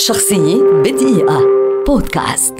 شخصية بدقيقة. بودكاست.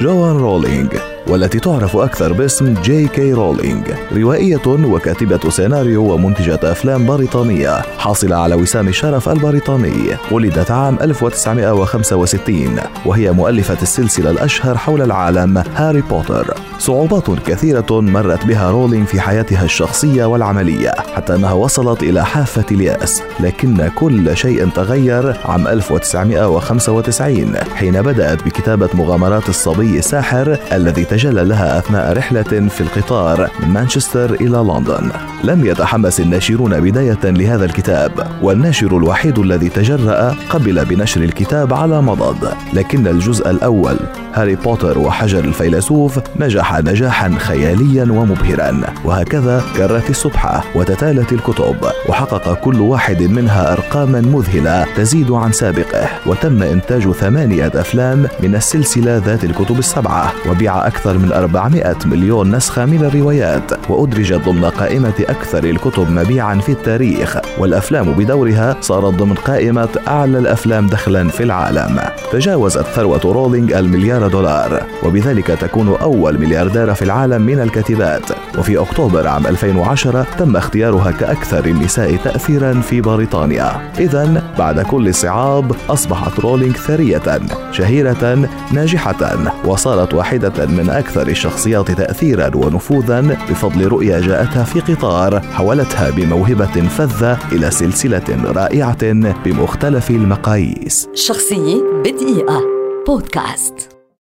جوان رولينج والتي تعرف أكثر باسم جي كي رولينج روائية وكاتبة سيناريو ومنتجة أفلام بريطانية حاصلة على وسام الشرف البريطاني ولدت عام 1965 وهي مؤلفة السلسلة الأشهر حول العالم هاري بوتر. صعوبات كثيرة مرت بها رولينج في حياتها الشخصية والعملية حتى أنها وصلت إلى حافة اليأس لكن كل شيء تغير عام 1995 حين بدأت بكتابة مغامرات الصبي الساحر الذي تجلى لها أثناء رحلة في القطار من مانشستر إلى لندن. لم يتحمس الناشرون بداية لهذا الكتاب والناشر الوحيد الذي تجرأ قبل بنشر الكتاب على مضض لكن الجزء الأول هاري بوتر وحجر الفيلسوف نجح نجاحا خياليا ومبهرا. وهكذا كرت السبحة وتتالت الكتب. وحقق كل واحد منها أرقاما مذهلة تزيد عن سابقه. وتم إنتاج ثمانية أفلام من السلسلة ذات الكتب السبعة. وبيع أكثر من 400 مليون نسخة من الروايات. وأدرجت ضمن قائمة أكثر الكتب مبيعا في التاريخ. والأفلام بدورها صارت ضمن قائمة أعلى الأفلام دخلا في العالم. تجاوزت ثروة رولينج المليار دولار. وبذلك تكون أول ملياردير في العالم من الكاتبات وفي أكتوبر عام 2010 تم اختيارها كأكثر النساء تأثيرا في بريطانيا. إذا بعد كل صعاب أصبحت رولينج ثرية شهيرة ناجحة وصارت واحدة من أكثر الشخصيات تأثيرا ونفوذا بفضل رؤية جاءتها في قطار حولتها بموهبة فذة إلى سلسلة رائعة بمختلف المقاييس. شخصية بدقيقة. بودكاست.